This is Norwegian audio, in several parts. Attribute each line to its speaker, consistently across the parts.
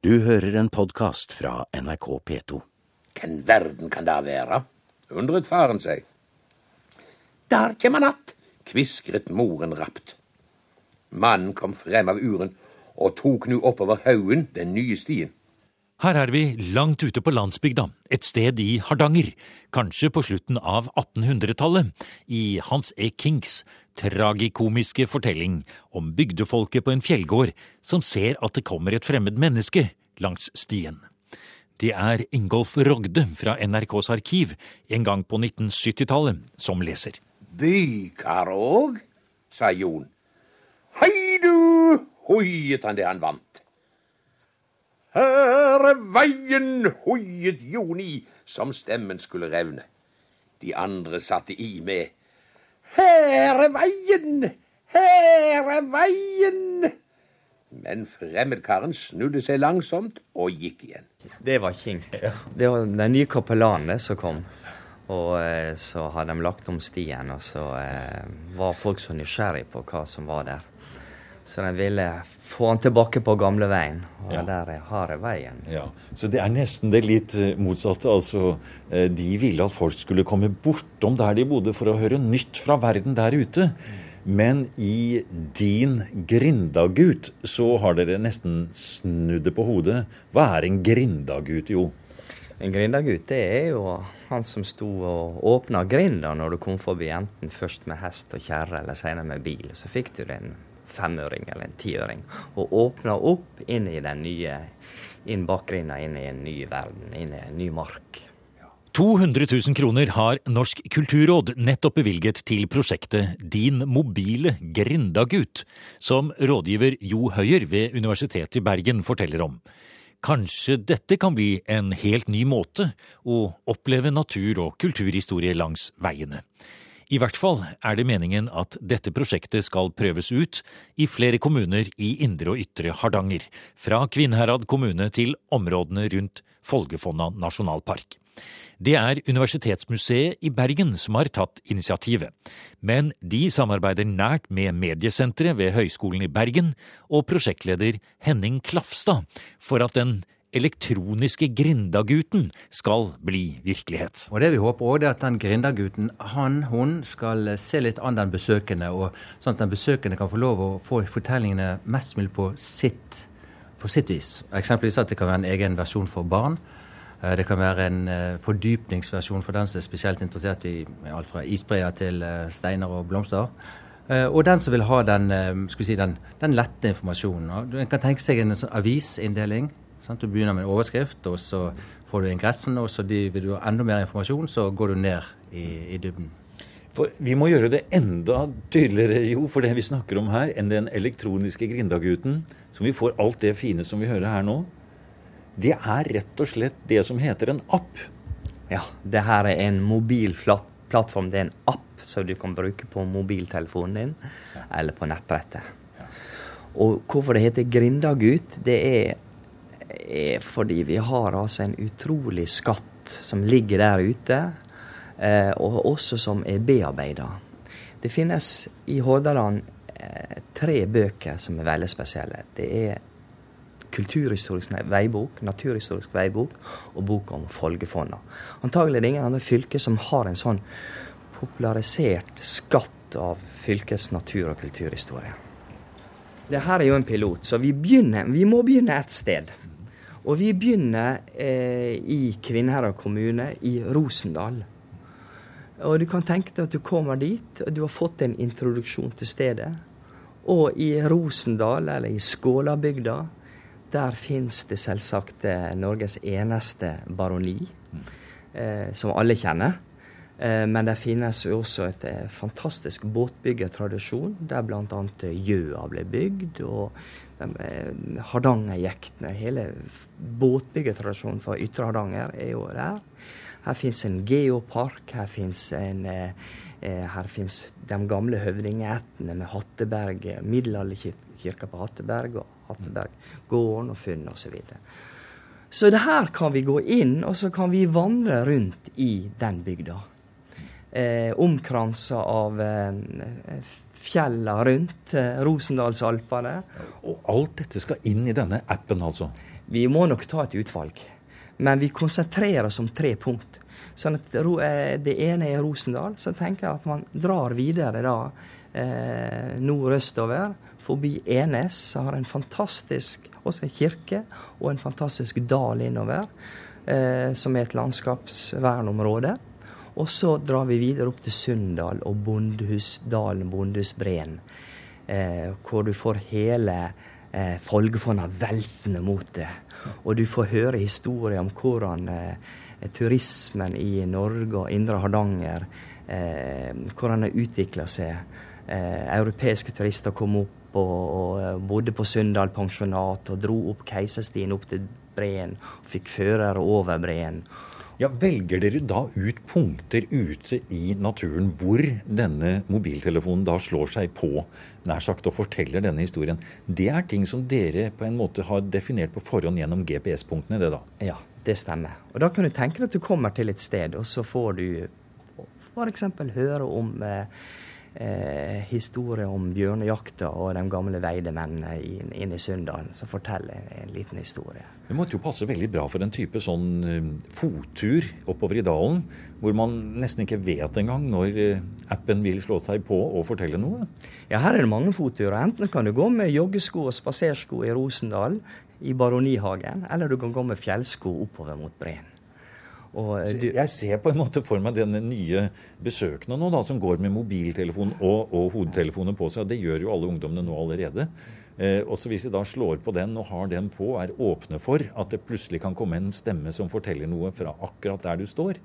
Speaker 1: Du hører en podkast fra NRK P2.
Speaker 2: Hvem verden kan det være? undret faren seg. Der kjem han att, kviskret moren rapt. Mannen kom frem av uren og tok nu oppover haugen den nye stien.
Speaker 3: Her er vi langt ute på landsbygda, et sted i Hardanger, kanskje på slutten av 1800-tallet, i Hans E. Kings tragikomiske fortelling om bygdefolket på en fjellgård som ser at det kommer et fremmed menneske langs stien. Det er Ingolf Rogde fra NRKs arkiv en gang på 1970-tallet som leser.
Speaker 2: Bykarog, sa Jon. Hei du, hoiet han det han vant. Her er veien, hoiet Jon i, som stemmen skulle revne. De andre satte i med Her er veien, her er veien. Men fremmedkaren snudde seg langsomt og gikk igjen.
Speaker 4: Det var King. Det var den nye kapellanen som kom. Og eh, så hadde de lagt om stien, og så eh, var folk så nysgjerrige på hva som var der. Så de ville få han tilbake på gamleveien. Og
Speaker 3: Ja.
Speaker 4: der er harde veien.
Speaker 3: Ja, Så det er nesten det litt eh, motsatte. Altså, eh, de ville at folk skulle komme bortom der de bodde for å høre nytt fra verden der ute. Men i din grindagut så har dere nesten snudd det på hodet. Hva er en grindagut, jo?
Speaker 4: En grindagut det er jo han som sto og åpna grinda når du kom forbi, enten først med hest og kjerre eller senere med bil. Så fikk du en femøring eller en tiøring og åpner opp inn i den nye inn bakgrinda, inn i en ny verden, inn i en ny mark.
Speaker 3: 200 000 kroner har Norsk kulturråd nettopp bevilget til prosjektet Din mobile grindagut, som rådgiver Jo Høyer ved Universitetet i Bergen forteller om. Kanskje dette kan bli en helt ny måte å oppleve natur- og kulturhistorie langs veiene. I hvert fall er det meningen at dette prosjektet skal prøves ut i flere kommuner i indre og ytre Hardanger, fra Kvinnherad kommune til områdene rundt Folgefonna nasjonalpark. Det er Universitetsmuseet i Bergen som har tatt initiativet, men de samarbeider nært med Mediesenteret ved Høgskolen i Bergen og prosjektleder Henning Klafstad for at den elektroniske Grindaguten skal bli virkelighet.
Speaker 5: Og det vi håper også er at den grindagutten, han, hun, skal se litt an den besøkende, og sånn at den besøkende kan få lov å få fortellingene mest mulig på sitt, på sitt vis. Eksempelvis at det kan være en egen versjon for barn. Eh, Det kan være en eh, fordypningsversjon for den som er spesielt interessert i alt fra isbreer til eh, steiner og blomster. Og den som vil ha den, si, den, den lette informasjonen. En kan tenke seg en sånn avisinndeling. Sant? Du begynner med en overskrift, og så får du ingressen, og så de, vil du ha enda mer informasjon, så går du ned i, i dybden.
Speaker 3: For vi må gjøre det enda tydeligere, jo, for det vi snakker om her, enn den elektroniske Grindaguten, som vi får alt det fine som vi hører her nå. Det er rett og slett det som heter en app.
Speaker 4: Ja, det her er en mobil plattform. Det er en app som du kan bruke på mobiltelefonen din eller på nettbrettet. Og hvorfor det heter Grindagut, det er, er fordi vi har altså en utrolig skatt som ligger der ute, eh, og også som er bearbeida. Det finnes i Hordaland eh, tre bøker som er veldig spesielle. Det er kulturhistorisk veibok, naturhistorisk veibok og bok om Folgefonna. Antagelig er det ingen andre fylker som har en sånn popularisert skatt av fylkets natur- og kulturhistorie. Det her er jo en pilot, så vi, begynner, vi må begynne et sted. Og vi begynner eh, i Kvinnherad kommune, i Rosendal. Og du kan tenke deg at du kommer dit, og du har fått en introduksjon til stedet. Og i Rosendal, eller i Skålabygda, der fins det selvsagt eh, Norges eneste baroni, eh, som alle kjenner. Eh, men det finnes også et eh, fantastisk båtbyggertradisjon, der bl.a. Gjøa ble bygd. og eh, Hardangerjektene, hele båtbyggertradisjonen fra Ytre Hardanger er jo der. Her fins en geopark, her fins eh, eh, de gamle høvdingeættene med Hatteberg, eh, middelalderkirka på Hatteberg, og Hatteberggården og funn osv. Så det her kan vi gå inn, og så kan vi vandre rundt i den bygda. Eh, Omkransa av eh, fjella rundt eh, Rosendalsalpene.
Speaker 3: Og alt dette skal inn i denne appen, altså.
Speaker 4: Vi må nok ta et utvalg. Men vi konsentrerer oss om tre punkt. Sånn at eh, Det ene er Rosendal. Så tenker jeg at man drar videre da eh, nordøstover. Forbi Enes, som har en fantastisk også en kirke og en fantastisk dal innover. Eh, som er et landskapsvernområde. Og så drar vi videre opp til Sunndal og Bondehusdalen, Bondehusbreen. Eh, hvor du får hele eh, Folgefonna veltende mot det. Og du får høre historier om hvordan eh, turismen i Norge og indre Hardanger eh, Hvordan det utvikla seg. Eh, europeiske turister kom opp og, og eh, bodde på Sunndal pensjonat og dro opp Keiserstien opp til breen. og Fikk førere over breen.
Speaker 3: Ja, Velger dere da ut punkter ute i naturen hvor denne mobiltelefonen da slår seg på, nær sagt, og forteller denne historien? Det er ting som dere på en måte har definert på forhånd gjennom GPS-punktene, det da?
Speaker 4: Ja, det stemmer. Og da kan du tenke deg at du kommer til et sted, og så får du f.eks. høre om eh, eh, historie om bjørnejakta og de gamle veidemennene inne i Sunndalen, som forteller en liten historie.
Speaker 3: Det måtte jo passe veldig bra for en type sånn uh, fottur oppover i dalen, hvor man nesten ikke vet engang når uh, appen vil slå seg på og fortelle noe?
Speaker 4: Ja, her er det mange fotturer. Enten kan du gå med joggesko og spasersko i Rosendal, i Baronihagen, eller du kan gå med fjellsko oppover mot breen.
Speaker 3: Og, du, jeg ser på en måte for meg denne nye besøkende nå, da, som går med mobiltelefon og, og hodetelefoner på seg. Det gjør jo alle ungdommene nå allerede. Eh, også hvis de da slår på den og har den på, er åpne for at det plutselig kan komme en stemme som forteller noe fra akkurat der du står,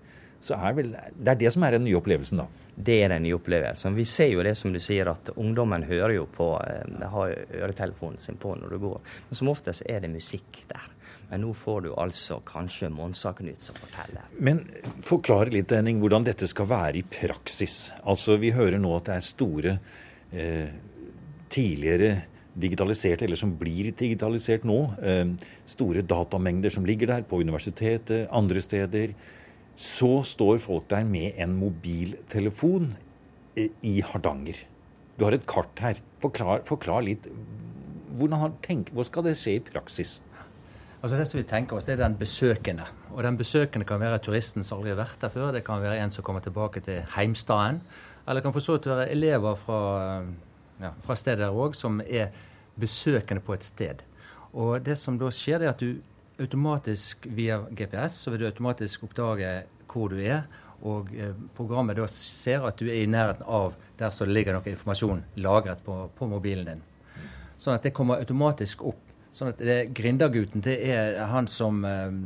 Speaker 3: så er vel, det er det som er den nye opplevelsen, da?
Speaker 4: Det er den nye opplevelsen. Vi ser jo det som du sier, at ungdommen hører jo på, eh, har øretelefonen sin på når du går. Men som oftest er det musikk der. Men nå får du altså kanskje Monsa-Knut som forteller.
Speaker 3: Men forklar litt, Henning, hvordan dette skal være i praksis. Altså, Vi hører nå at det er store eh, tidligere digitaliserte, eller som blir digitalisert nå. Eh, store datamengder som ligger der på universitetet, andre steder. Så står folk der med en mobiltelefon eh, i Hardanger. Du har et kart her. Forklar, forklar litt. Hvordan tenkt, hvor skal det skje i praksis?
Speaker 5: Altså Det som vi tenker oss, det er den besøkende. Og den besøkende kan være turisten som aldri har vært der før. Det kan være en som kommer tilbake til heimstaden. Eller det kan for så vidt være elever fra, ja, fra stedet der òg, som er besøkende på et sted. Og det som da skjer, det er at du automatisk via GPS så vil du automatisk oppdage hvor du er. Og eh, programmet da ser at du er i nærheten av der det ligger noe informasjon lagret på, på mobilen din. Sånn at det kommer automatisk opp Sånn at det, Grindagutten det er han som um,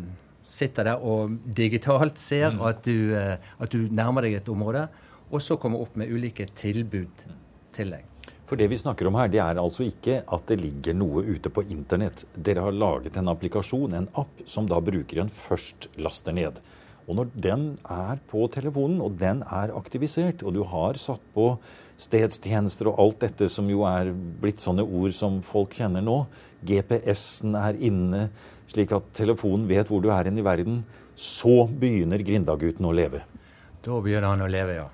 Speaker 5: sitter der og digitalt ser mm. at, du, uh, at, du, nærmer deg et område, og så kommer opp med ulike tilbud til deg.
Speaker 3: For det vi snakker om her, det er altså ikke at det ligger noe ute på internett. Dere har laget en applikasjon, en app, som da brukeren først laster ned. Og når den er på telefonen, og den er aktivisert, og du har satt på stedstjenester og alt dette som jo er blitt sånne ord som folk kjenner nå, GPS-en er inne, slik at telefonen vet hvor du er inne i verden, så begynner Grindagutten å leve.
Speaker 5: Da begynner han å leve, ja.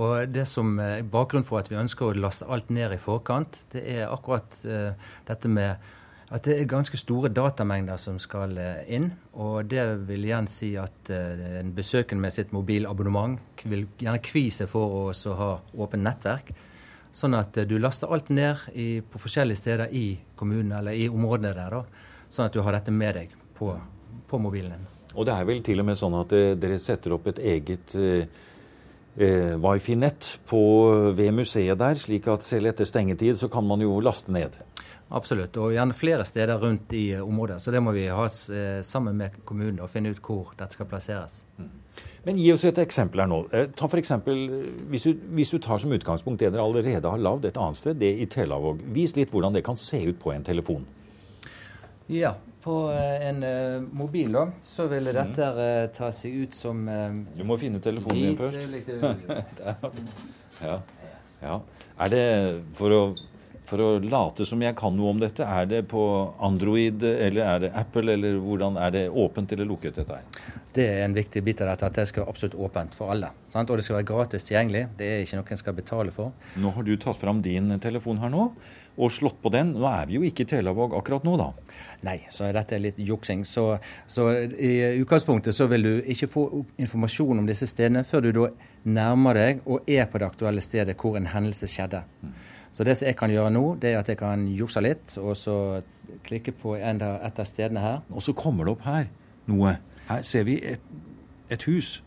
Speaker 5: Og det som er Bakgrunnen for at vi ønsker å laste alt ned i forkant, det er akkurat uh, dette med at det er ganske store datamengder som skal eh, inn. Og det vil igjen si at uh, en besøkende med sitt mobilabonnement vil gjerne kvi seg for å ha åpent nettverk. Sånn at uh, du laster alt ned i, på forskjellige steder i kommunen eller i områdene der. Da, sånn at du har dette med deg på, på mobilen din.
Speaker 3: Og det er vel til og med sånn at dere setter opp et eget wifi-nett ved museet der, slik at selv etter stengetid så kan man jo laste ned.
Speaker 5: Absolutt, og gjerne flere steder rundt i eh, området. Så det må vi ha eh, sammen med kommunen og finne ut hvor dette skal plasseres. Mm.
Speaker 3: Men gi oss et eksempel her nå. Eh, ta for eksempel, hvis du, hvis du tar som utgangspunkt det dere allerede har lagd et annet sted, det i Telavåg. Vis litt hvordan det kan se ut på en telefon.
Speaker 5: Ja, på en uh, mobil da, så ville dette uh, ta seg ut som uh,
Speaker 3: Du må finne telefonen din først. ja. ja. Er det for å for å late som jeg kan noe om dette. Er det på Android, eller er det Apple, eller hvordan er det åpent eller lukket, dette her?
Speaker 5: Det er en viktig bit av dette, at det skal være absolutt åpent for alle. Sant? Og det skal være gratis tilgjengelig. Det er ikke noe en skal betale for.
Speaker 3: Nå har du tatt fram din telefon her nå, og slått på den. Nå er vi jo ikke i Telavåg akkurat nå, da.
Speaker 5: Nei, så dette er litt juksing. Så, så i utgangspunktet så vil du ikke få informasjon om disse stedene før du da nærmer deg og er på det aktuelle stedet hvor en hendelse skjedde. Så det som jeg kan gjøre nå, det er at jeg kan jukse litt, og så klikke på en av, et av stedene her.
Speaker 3: Og så kommer det opp her noe. Her ser vi et, et hus.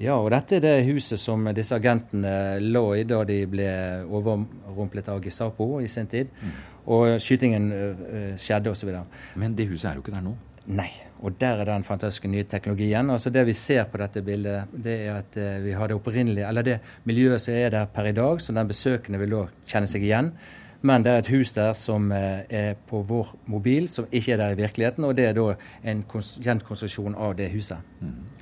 Speaker 5: Ja, og dette er det huset som disse agentene lå i da de ble overrumplet av Gestapo i sin tid. Og skytingen øh, skjedde osv.
Speaker 3: Men det huset er jo ikke der nå.
Speaker 5: Nei. Og der er den fantastiske nye teknologien. Altså Det vi ser på dette bildet, det er at eh, vi har det opprinnelige, eller det miljøet som er der per i dag, som den besøkende vil da kjenne seg igjen. Men det er et hus der som eh, er på vår mobil, som ikke er der i virkeligheten. Og det er da en kons- gjenkonstruksjon av det huset.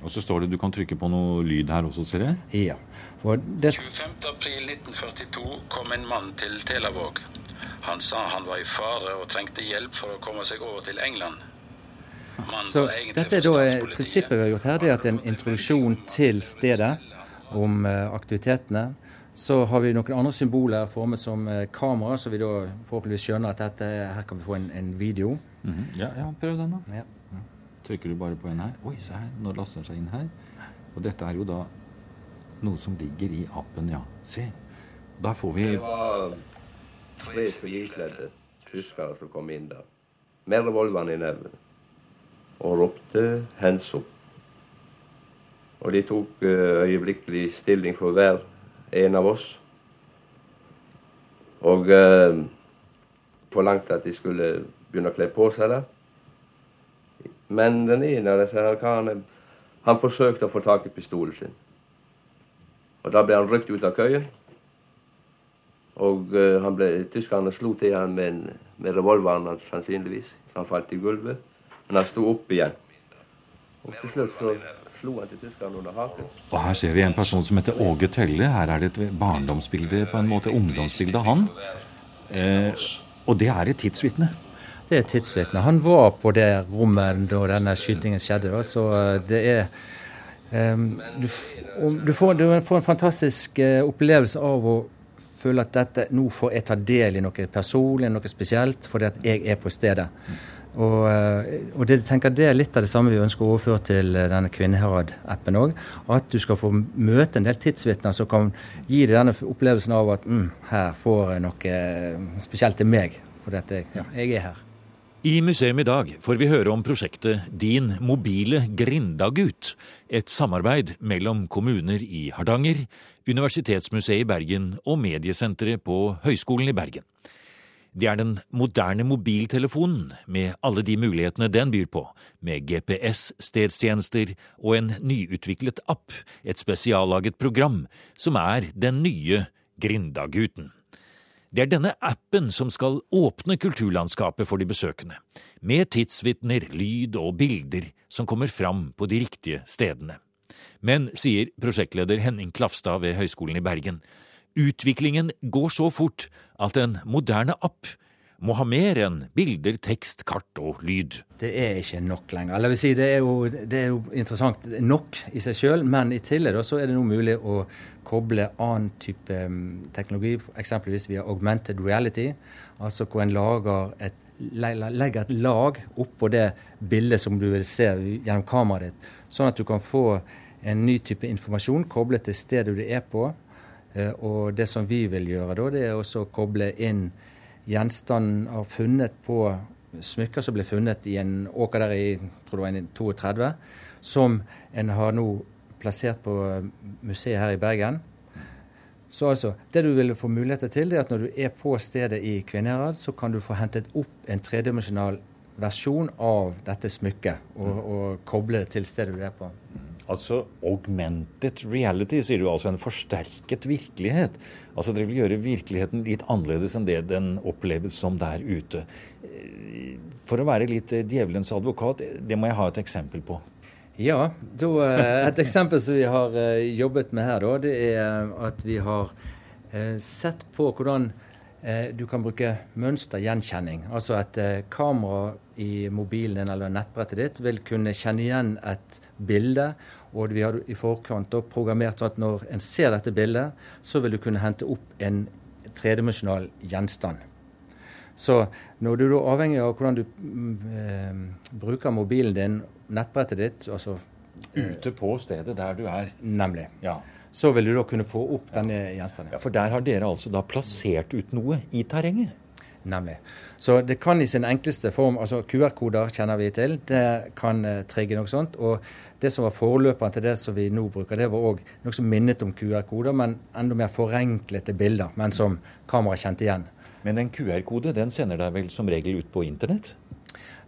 Speaker 3: Og så står det du kan trykke på noe lyd her også, ser jeg.
Speaker 5: Ja. For det,
Speaker 6: 25. april 1942 kom en mann til Telavåg. Han sa han var i fare og trengte hjelp for å komme seg over til England.
Speaker 5: Så dette er da prinsippet vi har gjort her, det er at en introduksjon til stedet om eh, aktivitetene. Så har vi noen andre symboler formet som eh, kamera, så vi da forhåpentligvis skjønner at dette, her kan vi få en, en video.
Speaker 3: Mhm. ja, ja, prøv den, da.
Speaker 5: Ja.
Speaker 3: Trykker du bare på en her. Oi, se her. Nå laster den seg inn her. Og dette er jo da noe som ligger i appen, ja. Se. Da får vi
Speaker 7: Det var tre sivilkledde tyskere som kom inn der, med revolveren i neven, og ropte 'hands up'. Og de tok eh, øyeblikkelig stilling for hver en av oss. Og eh, forlangte at de skulle begynne å kle på seg der. Men den ene av disse karene, han forsøkte å få tak i pistolen sin. Og da ble han rykt ut av køyen. Og eh, han ble, tyskerne slo til han med, med revolveren sannsynligvis. Han falt i gulvet. Men han sto opp igjen. Og til slutt så slo han til tyskerne under haken.
Speaker 3: Og her ser vi en person som heter Åge Tølle. Her er det et barndomsbilde, på en måte ungdomsbilde av han. Eh, og det er et tidsvitne.
Speaker 5: Det er tidsvitne. Han var på det rommet da denne skytingen skjedde, da, så eh, det er um, du, du, får, du får en fantastisk eh, opplevelse av å føle at dette, nå får jeg ta del i noe personlig, noe spesielt, fordi at jeg er på stedet. Og, eh, og det, tenker det er litt av det samme vi ønsker å overføre til eh, denne Kvinneherad-appen òg. At du skal få møte en del tidsvitner som kan gi deg denne opplevelsen av at mm, her får jeg noe eh, spesielt til meg. Fordi at jeg, ja, jeg er her.
Speaker 3: I museum i dag får vi høre om prosjektet Din mobile Grindagut. Et samarbeid mellom kommuner i Hardanger, Universitetsmuseet i Bergen og mediesenteret på Høgskolen i Bergen. Det er den moderne mobiltelefonen med alle de mulighetene den byr på, med GPS, stedstjenester og en nyutviklet app, et spesiallaget program, som er den nye Grindaguten. Det er denne appen som skal åpne kulturlandskapet for de besøkende, med tidsvitner, lyd og bilder som kommer fram på de riktige stedene. Men, sier prosjektleder Henning Klafstad ved Høgskolen i Bergen, utviklingen går så fort at en moderne app må ha mer enn bilder, tekst, kart og lyd.
Speaker 5: Det er ikke nok lenger. Eller vil si, det er jo, det er jo interessant nok i seg sjøl, men i tillegg da, så er det nå mulig å koble annen type mm, teknologi, eksempelvis via augmented reality, altså hvor en lager et, le- le- legger et lag oppå det bildet som du vil se gjennom kameraet ditt, sånn at du kan få en ny type informasjon koblet til stedet du er på. Eh, Og det som vi vil gjøre da, det er også å koble inn gjenstanden av funnet på smykker som ble funnet i en åker der i tror det var i 32, som en har nå plassert på museet her i Bergen. Så altså, det du vil få muligheter til, det er at når du er på stedet i Kvinnherad, så kan du få hentet opp en tredimensjonal versjon av dette smykket, og, og koble det til stedet du er på.
Speaker 3: Altså augmented reality, sier du altså en forsterket virkelighet. Altså dere vil gjøre virkeligheten litt annerledes enn det den oppleves som der ute. Eh, For å være litt eh, djevelens advokat, det må jeg ha et eksempel på.
Speaker 5: Ja, da, eh, et eksempel som vi har jobbet med her, da, det er at vi har sett på hvordan du kan bruke mønstergjenkjenning. Altså at eh, kamera i mobilen din eller nettbrettet ditt vil kunne kjenne igjen et bilde. Og vi har i forkant programmert sånn at når en ser dette bildet, så vil du kunne hente opp en tredimensjonal gjenstand. Så når du da avhengig av hvordan du mm, eh, bruker mobilen din, nettbrettet ditt, altså
Speaker 3: Ute på stedet der du er.
Speaker 5: nemlig,
Speaker 3: Ja.
Speaker 5: Så vil du da kunne få opp denne gjenstanden.
Speaker 3: ja, For der har dere altså da plassert ut noe i terrenget.
Speaker 5: Nemlig. Så det kan i sin enkleste form altså QR-koder kjenner vi til. Det kan eh, trigge noe sånt. Og det som var forløperen til det som vi nå bruker, det var òg noe som minnet om QR-koder, men enda mer forenklede bilder, men som kamera kjente igjen.
Speaker 3: Men en QR-kode den sender deg vel som regel ut på internett?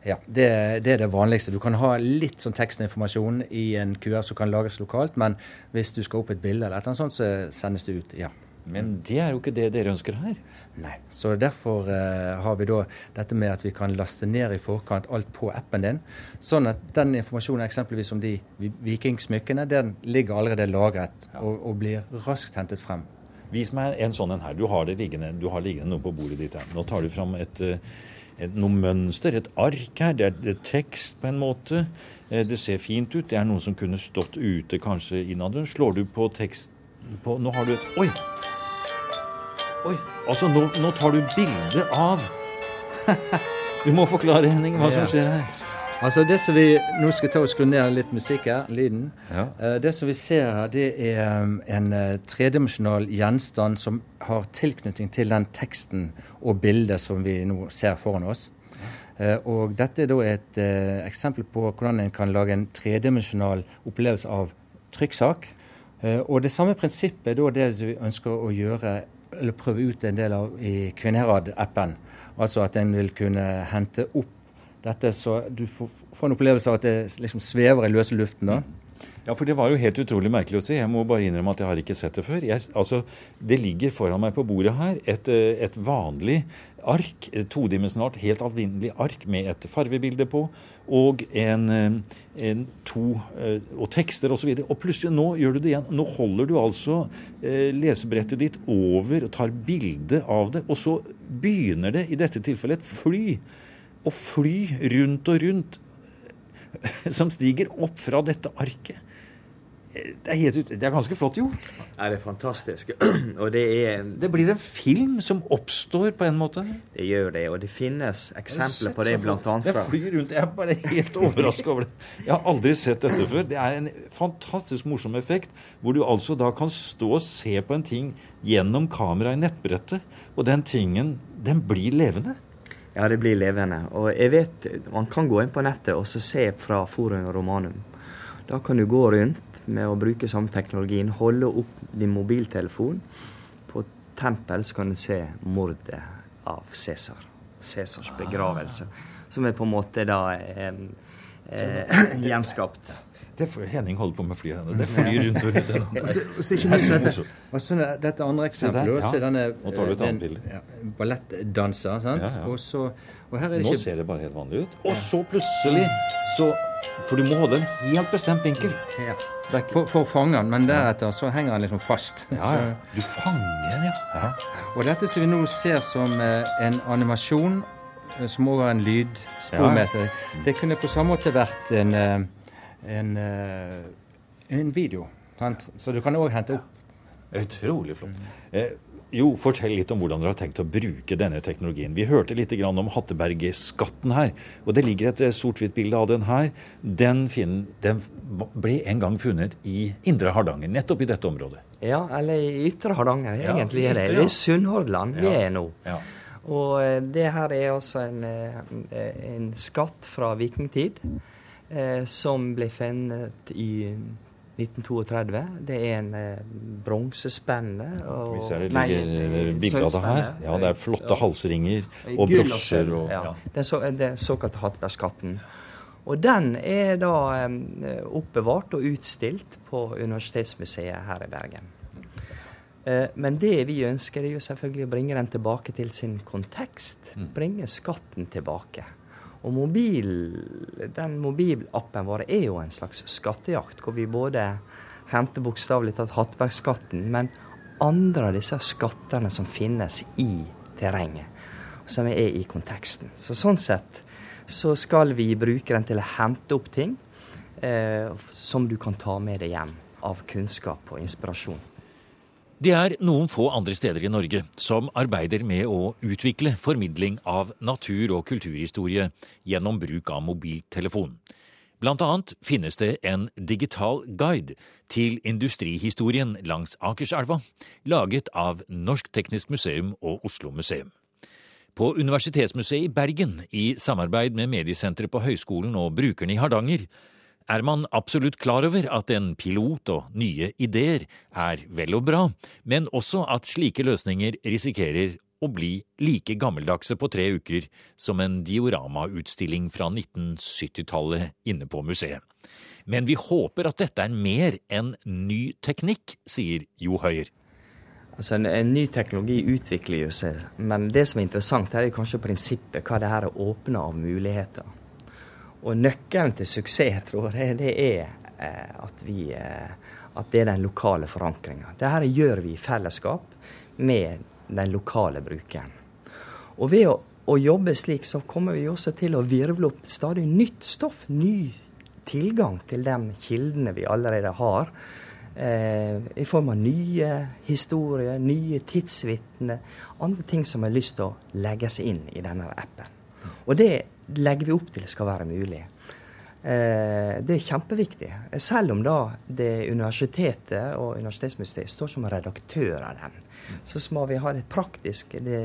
Speaker 5: Ja, det, det er det vanligste. Du kan ha litt sånn tekstinformasjon i en QR som kan lages lokalt, men hvis du skal opp et bilde eller et eller annet sånt, så sendes det ut, ja.
Speaker 3: Men det er jo ikke det dere ønsker her.
Speaker 5: Nei. Så derfor eh, har vi da dette med at vi kan laste ned i forkant alt på appen din. Sånn at den informasjonen eksempelvis om de vikingsmykkene, den ligger allerede lagret og, og blir raskt hentet frem.
Speaker 3: Vis meg en sånn en her. Du har, det liggende, du har liggende noe på bordet ditt her. Nå tar du fram et, uh noe mønster, et ark her. Det er, det er tekst på en måte. Eh, Det ser fint ut. Det er noe som kunne stått ute kanskje innad. Slår du på tekst på Nå har du et Oi! Oi! Altså, nå, nå tar du bilde av Du må forklare, Henning, hva som skjer her.
Speaker 5: Altså det som vi, Nå skal jeg ta og skru ned litt musikk her, lyden.
Speaker 3: Ja.
Speaker 5: Eh, Det som vi ser her, det er um, en eh, tredimensjonal gjenstand som har tilknytning til den teksten og bildet som vi nå ser foran oss. Eh, Og dette er da et eksempel på hvordan en kan lage en tredimensjonal opplevelse av trykksak. Og det samme prinsippet er da det vi ønsker å gjøre, eller prøve ut en del av i Kvinnherad-appen. Altså at en vil kunne hente opp dette så du får, en opplevelse av at det liksom svever i løse luften. da.
Speaker 3: Ja, for det var jo helt utrolig merkelig å se. Jeg må bare innrømme at jeg har ikke sett det før. Jeg, altså, det ligger foran meg på bordet her et, eh, et vanlig ark, todimensjonalt, helt alminnelig ark med et farvebilde på, og en, eh, en to eh, og tekster osv. Og, så og plutselig, nå gjør du det igjen. Nå holder du altså lesebrettet ditt over og tar bilde av det, og så begynner det, i dette tilfellet, et fly. Å fly rundt og rundt som stiger opp fra dette arket. Det er, helt ut, det er ganske flott, jo.
Speaker 4: Ja, det er fantastisk. og det er
Speaker 3: Det blir en film som oppstår på en måte.
Speaker 4: Det gjør det, og det finnes eksempler på det blant annet
Speaker 3: Jeg flyr rundt. Jeg er bare helt overraska over det. Jeg har aldri sett dette før. Det er en fantastisk morsom effekt, hvor du altså da kan stå og se på en ting gjennom kamera i nettbrettet, og den tingen, den blir levende.
Speaker 4: Ja, det blir levende. Og jeg vet, man kan gå inn på nettet og så se fra Forum Romanum. Da kan du gå rundt med å bruke samme teknologien, holde opp din mobiltelefon. På tempel så kan du se mordet av Cæsar. Cæsars begravelse. Som er på en måte da eh, eh, gjenskapt.
Speaker 3: Det er Henning holder på med flyet ennå. Det flyr rundt og rundt
Speaker 5: dette, og så dette andre eksempelet. også
Speaker 3: ja.
Speaker 5: denne
Speaker 3: Nå tar du et
Speaker 5: eh,
Speaker 3: annet bilde.
Speaker 5: Ja, ballettdanser. sant?
Speaker 3: Ja.
Speaker 5: Og, så, og her er det
Speaker 3: Nå
Speaker 5: ikke
Speaker 3: ser det bare helt vanlig ut. Og så plutselig så For du må holde en helt bestemt vinkel.
Speaker 5: ja, for, for å fange den, men deretter så henger den liksom fast.
Speaker 3: Ja, ja. Du fanger den, ja.
Speaker 5: Og dette som vi nå ser som eh, en animasjon, eh, som også har en lydspor
Speaker 3: Ja.
Speaker 5: med seg, det kunne på samme måte vært en, en, eh, en video. Sant? Så du kan òg hente opp
Speaker 3: Utrolig flott. Eh, jo, fortell litt om hvordan dere har tenkt å bruke denne teknologien. Vi hørte litt grann om Hatteberg-skatten her. Og det ligger et eh, sort-hvitt bilde av den her. Den, fin- den ble en gang funnet i Indre Hardanger, nettopp i dette området.
Speaker 4: Ja, eller i Ytre Hardanger,
Speaker 3: Ja,
Speaker 4: egentlig.
Speaker 3: Ytre, ja.
Speaker 4: Det er Sunnhordland vi
Speaker 3: Ja.
Speaker 4: er nå.
Speaker 3: Ja.
Speaker 4: Og eh, det her er altså en, en skatt fra vikingtid eh, som ble funnet i 1932. Det er en eh, bronsespenne.
Speaker 3: Vi ser det
Speaker 4: nei,
Speaker 3: ligger bilde av det her. Ja, det er flotte halsringer og brosjer og
Speaker 4: ja.
Speaker 3: ja.
Speaker 4: Den, så, den såkalte Hattbergskatten. Og den er da eh, oppbevart og utstilt på Universitetsmuseet her i Bergen. Eh, men det vi ønsker, er jo selvfølgelig å bringe den tilbake til sin kontekst.
Speaker 3: Mm.
Speaker 4: Bringe skatten tilbake. Og mobil, den mobilappen vår er jo en slags skattejakt, hvor vi både henter bokstavelig talt Hattbergskatten, men andre av disse skattene som finnes i terrenget, som er i konteksten. Så sånn sett så skal vi bruke den til å hente opp ting eh, som du kan ta med deg hjem av kunnskap og inspirasjon.
Speaker 3: Det er noen få andre steder i Norge som arbeider med å utvikle formidling av natur- og kulturhistorie gjennom bruk av mobiltelefon. Blant annet finnes det en digital guide til industrihistorien langs Akerselva, laget av Norsk Teknisk Museum og Oslo Museum. På Universitetsmuseet i Bergen, i samarbeid med Mediesenteret på Høgskolen og brukerne i Hardanger, er man absolutt klar over at en pilot og nye ideer er vel og bra, men også at slike løsninger risikerer å bli like gammeldagse på tre uker som en dioramautstilling fra 1970-tallet inne på museet. Men vi håper at dette er mer enn ny teknikk, sier Jo Høyer.
Speaker 4: Altså en, en, ny teknologi utvikler jo seg, men det som er interessant, er kanskje prinsippet, hva det her er åpne av muligheter. Og nøkkelen til suksess, tror jeg, det er eh, at, vi, eh, at det er den lokale forankringa. Dette gjør vi i fellesskap med den lokale brukeren. Og ved å, å, jobbe slik, så kommer vi også til å virvle opp stadig nytt stoff. Ny tilgang til de kildene vi allerede har. Eh, I form av nye historier, nye tidsvitner, andre ting som har lyst til å legges inn i denne appen. Og det legger vi opp til skal være mulig. Eh, det er kjempeviktig. Selv om da det universitetet og Universitetsmuseet står som redaktør av den, så må vi ha det praktisk. Det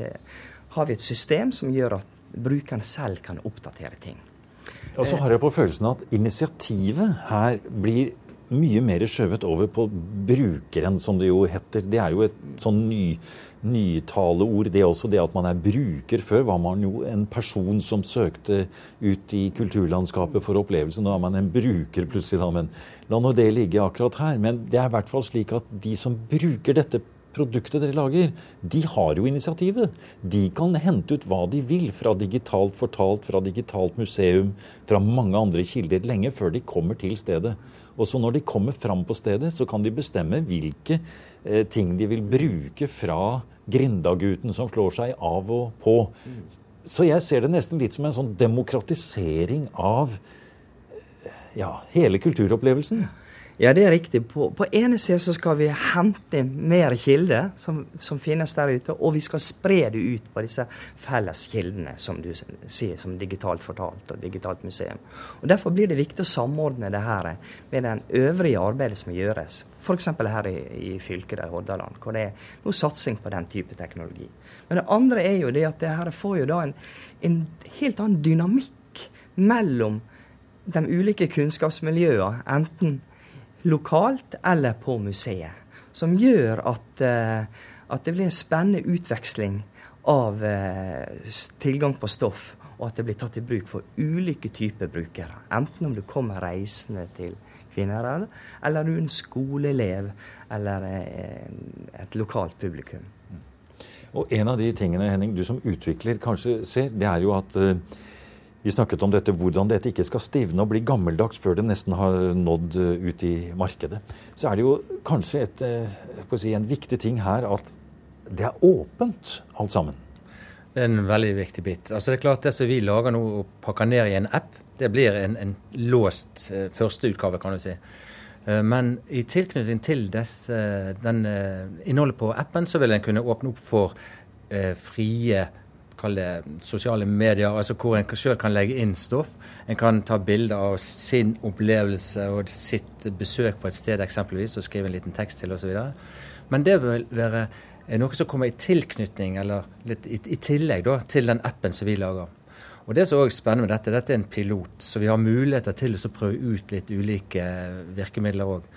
Speaker 4: har vi et system som gjør at brukeren selv kan oppdatere ting.
Speaker 3: Og så har jeg på følelsen at initiativet her blir mye mer skjøvet over på brukeren, som det jo heter. Det er jo et sånn ny nytaleord, det også. Det at man er bruker. Før var man jo en person som søkte ut i kulturlandskapet for opplevelse. Nå er man en bruker plutselig, da. Men la nå det ligge akkurat her. Men det er i hvert fall slik at de som bruker dette produktet dere lager, de har jo initiativet. De kan hente ut hva de vil fra digitalt fortalt, fra digitalt museum, fra mange andre kilder, lenge før de kommer til stedet. Og så når de kommer fram på stedet, så kan de bestemme hvilke eh, ting de vil bruke fra Grindagutten som slår seg av og på. Så jeg ser det nesten litt som en sånn demokratisering av eh, ja, hele kulturopplevelsen.
Speaker 4: Ja, det er riktig. På, på ene siden så skal vi hente mer kilder som, som, finnes der ute, og vi skal spre det ut på disse felles kildene, som du sier, som digitalt fortalt og digitalt museum. Og Derfor blir det viktig å samordne det her med den øvrige arbeidet som gjøres. F.eks. her i, i fylket der, Hordaland, hvor det er noe satsing på den type teknologi. Men det andre er jo det at det her får jo da en, en helt annen dynamikk mellom de ulike kunnskapsmiljøene, enten lokalt eller på museet. Som gjør at, eh, at det blir en spennende utveksling av eh, tilgang på stoff, og at det blir tatt i bruk for ulike typer brukere. Enten om du kommer reisende til Kvinnherad, eller du er en skoleelev eller eh, et lokalt publikum.
Speaker 3: Og En av de tingene Henning, du som utvikler kanskje ser, det er jo at vi snakket om dette, hvordan dette ikke skal stivne og bli gammeldags før det nesten har nådd eh, ut i markedet. Så er det jo kanskje et, eh, si, en viktig ting her at det er åpent, alt sammen.
Speaker 5: Det er en veldig viktig bit. Altså det er klart Det som vi lager nå og pakker ned i en app, det blir en, en låst uh, førsteutgave, kan du si. Men i tilknytning til desse, den, innholdet på appen, så vil en kunne åpne opp for frie kall det sosiale medier, altså hvor en sjøl kan legge inn stoff. En kan ta bilder av sin opplevelse og sitt besøk på et sted eksempelvis, og skrive en liten tekst til osv. Men det vil være noe som kommer i tilknytning, eller litt i, i tillegg da, til den appen som vi lager. Og Det som er også spennende med dette, dette er en pilot, så vi har muligheter til å prøve ut litt ulike virkemidler òg.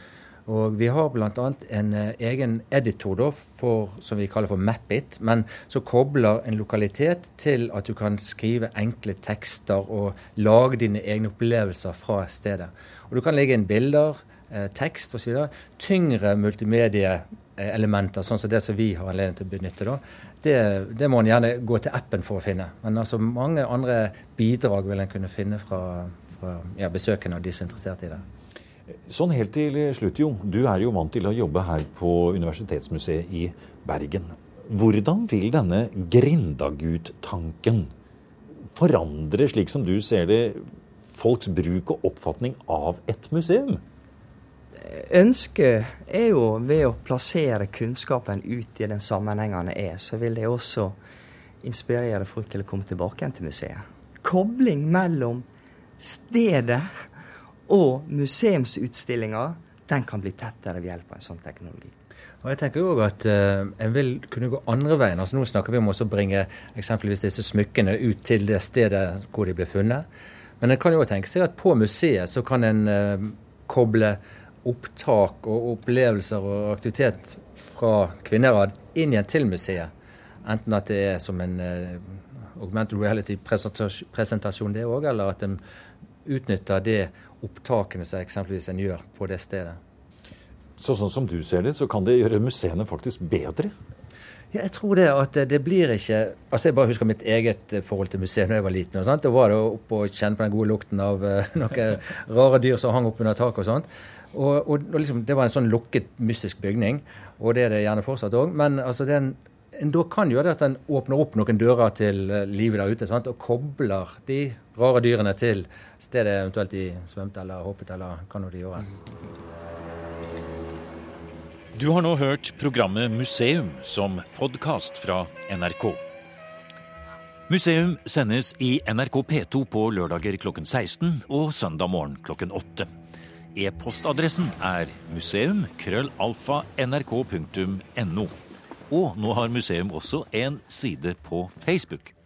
Speaker 5: Og vi har bl.a. en eh, egen editor da, for, som vi kaller for Mapit, men som kobler en lokalitet til at du kan skrive enkle tekster og lage dine egne opplevelser fra stedet. Og Du kan legge inn bilder, eh, tekst osv. Tyngre multimedieelementer, sånn som det som vi har anledning til å benytte. da, det, det, må en gjerne gå til appen for å finne. Men altså mange andre bidrag vil en kunne finne fra, fra ja, besøkende og de som er interessert i det.
Speaker 3: Sånn helt til slutt, Jo. Du er jo vant til å jobbe her på Universitetsmuseet i Bergen. hvordan vil denne Grindagut-tanken forandre, slik som du ser det, folks bruk og oppfatning av et museum?
Speaker 4: Ønsket er jo ved å plassere kunnskapen ut i den sammenhengen den er, så vil det også inspirere folk til å komme tilbake igjen til museet. Kobling mellom stedet og museumsutstillinga, den kan bli tettere ved hjelp av en sånn teknologi.
Speaker 5: Og jeg tenker jo at uh, En vil kunne gå andre veien. altså Nå snakker vi om å bringe eksempelvis disse smykkene ut til det stedet hvor de ble funnet. Men en kan jo tenke seg at på museet så kan en uh, koble opptak og opplevelser og aktivitet fra Kvinnerad inn igjen til museet. Enten at det er som en uh, augmented reality-presentasjon, det òg, eller at en utnytter det opptakene som eksempelvis en gjør på det stedet.
Speaker 3: Så sånn som du ser det, så kan det gjøre museene faktisk bedre?
Speaker 5: Ja, jeg tror det at det blir ikke Altså Jeg bare husker mitt eget forhold til museet da jeg var liten. og sånt. Da var det oppe og kjenne på den gode lukten av uh, noen rare dyr som hang oppunder taket og sånt. Og, og, og liksom, Det var en sånn lukket, mystisk bygning, og det er det gjerne fortsatt òg. Men altså, den, en da kan gjøre det at en åpner opp noen dører til uh, livet der ute sant? og kobler de rare dyrene til stedet eventuelt de svømte eller hoppet eller hva nå de gjorde.
Speaker 3: Du har nå hørt programmet Museum som podkast fra NRK. Museum sendes i NRK P2 på lørdager klokken 16 og søndag morgen klokken 8. E-postadressen er museum.krøllalfa.nrk.no. Og nå har museum også en side på Facebook.